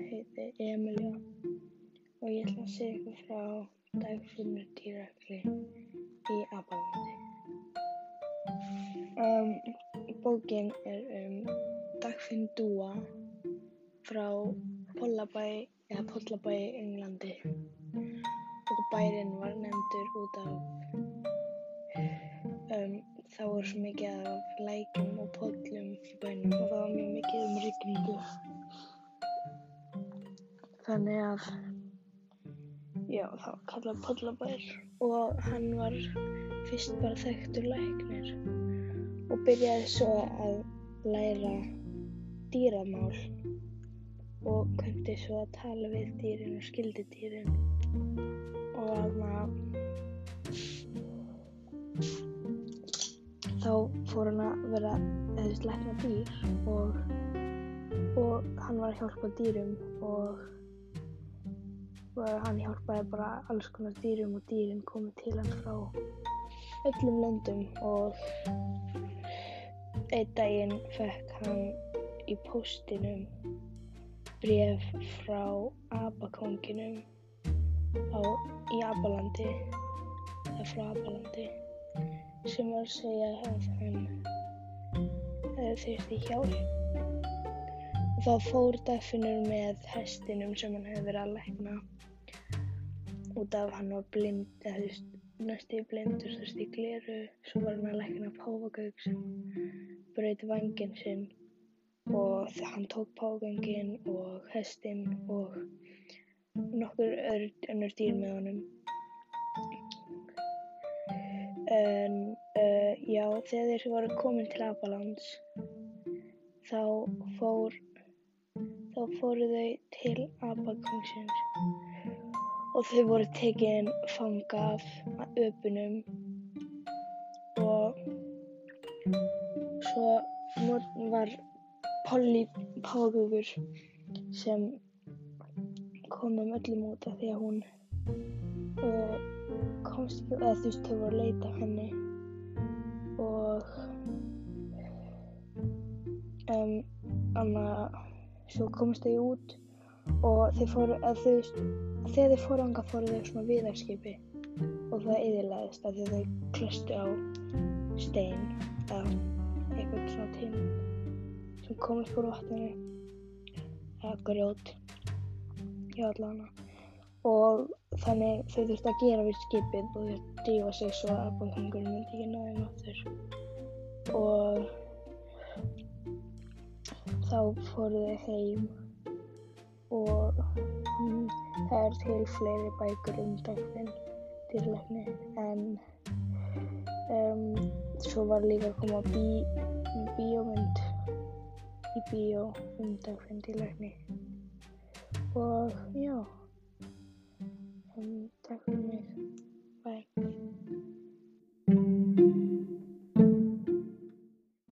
Ég heiti Emilía og ég ætla að segja ykkur frá dagfinnur dýrakli í Apalandi. Um, bókin er um dagfinn Dúa frá Pollabæ, eða Pollabæ í Englandi og bærin var nefndur út af um, þá er svo mikið af lækjum og pollum í bænum Þannig að já, það var kallað Pollabær. Og hann var fyrst bara þekktur læknir og byrjaði svo að læra dýramál og kundi svo að tala við dýrin og skildi dýrin. Og að þá fór hann að vera eða lækna dýr og, og hann var að hjálpa dýrum og, og hann hjálpaði bara alls konar dýrum og dýrin komið til hann frá öllum löndum og einn daginn fekk hann í postinum bref frá abakonginum á, í Abalandi eða frá Abalandi sem var að segja að hann þurfti hjálp og þá fór Dagfinnur með hestinum sem hann hefði verið að lækna. Út af hann var blind eða þú veist næstu blindur þurfti í gleru. Svo var hann að lækna páfagauk sem breytti vangin sinn. Og hann tók páfagöngin og hestin og nokkur önnur dýr með honum. En uh, já þegar þeir voru komin til Abalands þá fór þá fóru þau til Abakongsins og þau voru tekin fanga af öpunum og svo var Polly Págugur sem kom um öllum út af því að hún uh, komst ekki, eða þú veist þau voru að leita henni og um, anna, svo komst þau út og þau fóru, veist þegar þau fóru anga fóru þau svona viðarskipi og það yðurlegaðist að þau klöstu á stein eða eitthvað svona tinn sem komist fór vatninu eða grjót hjá allana og þannig þau þurfti að gera við skipið og þau drífa sig svo að bóðhengurinn myndi ekki ná þeim áttur og þá fóru þau heim og mm, það er til fleiri bækur um dagfinn dýrleikni en um, svo var líka að koma bí, bíómynd í bíó um dagfinn dýrleikni og já um, takk fyrir mig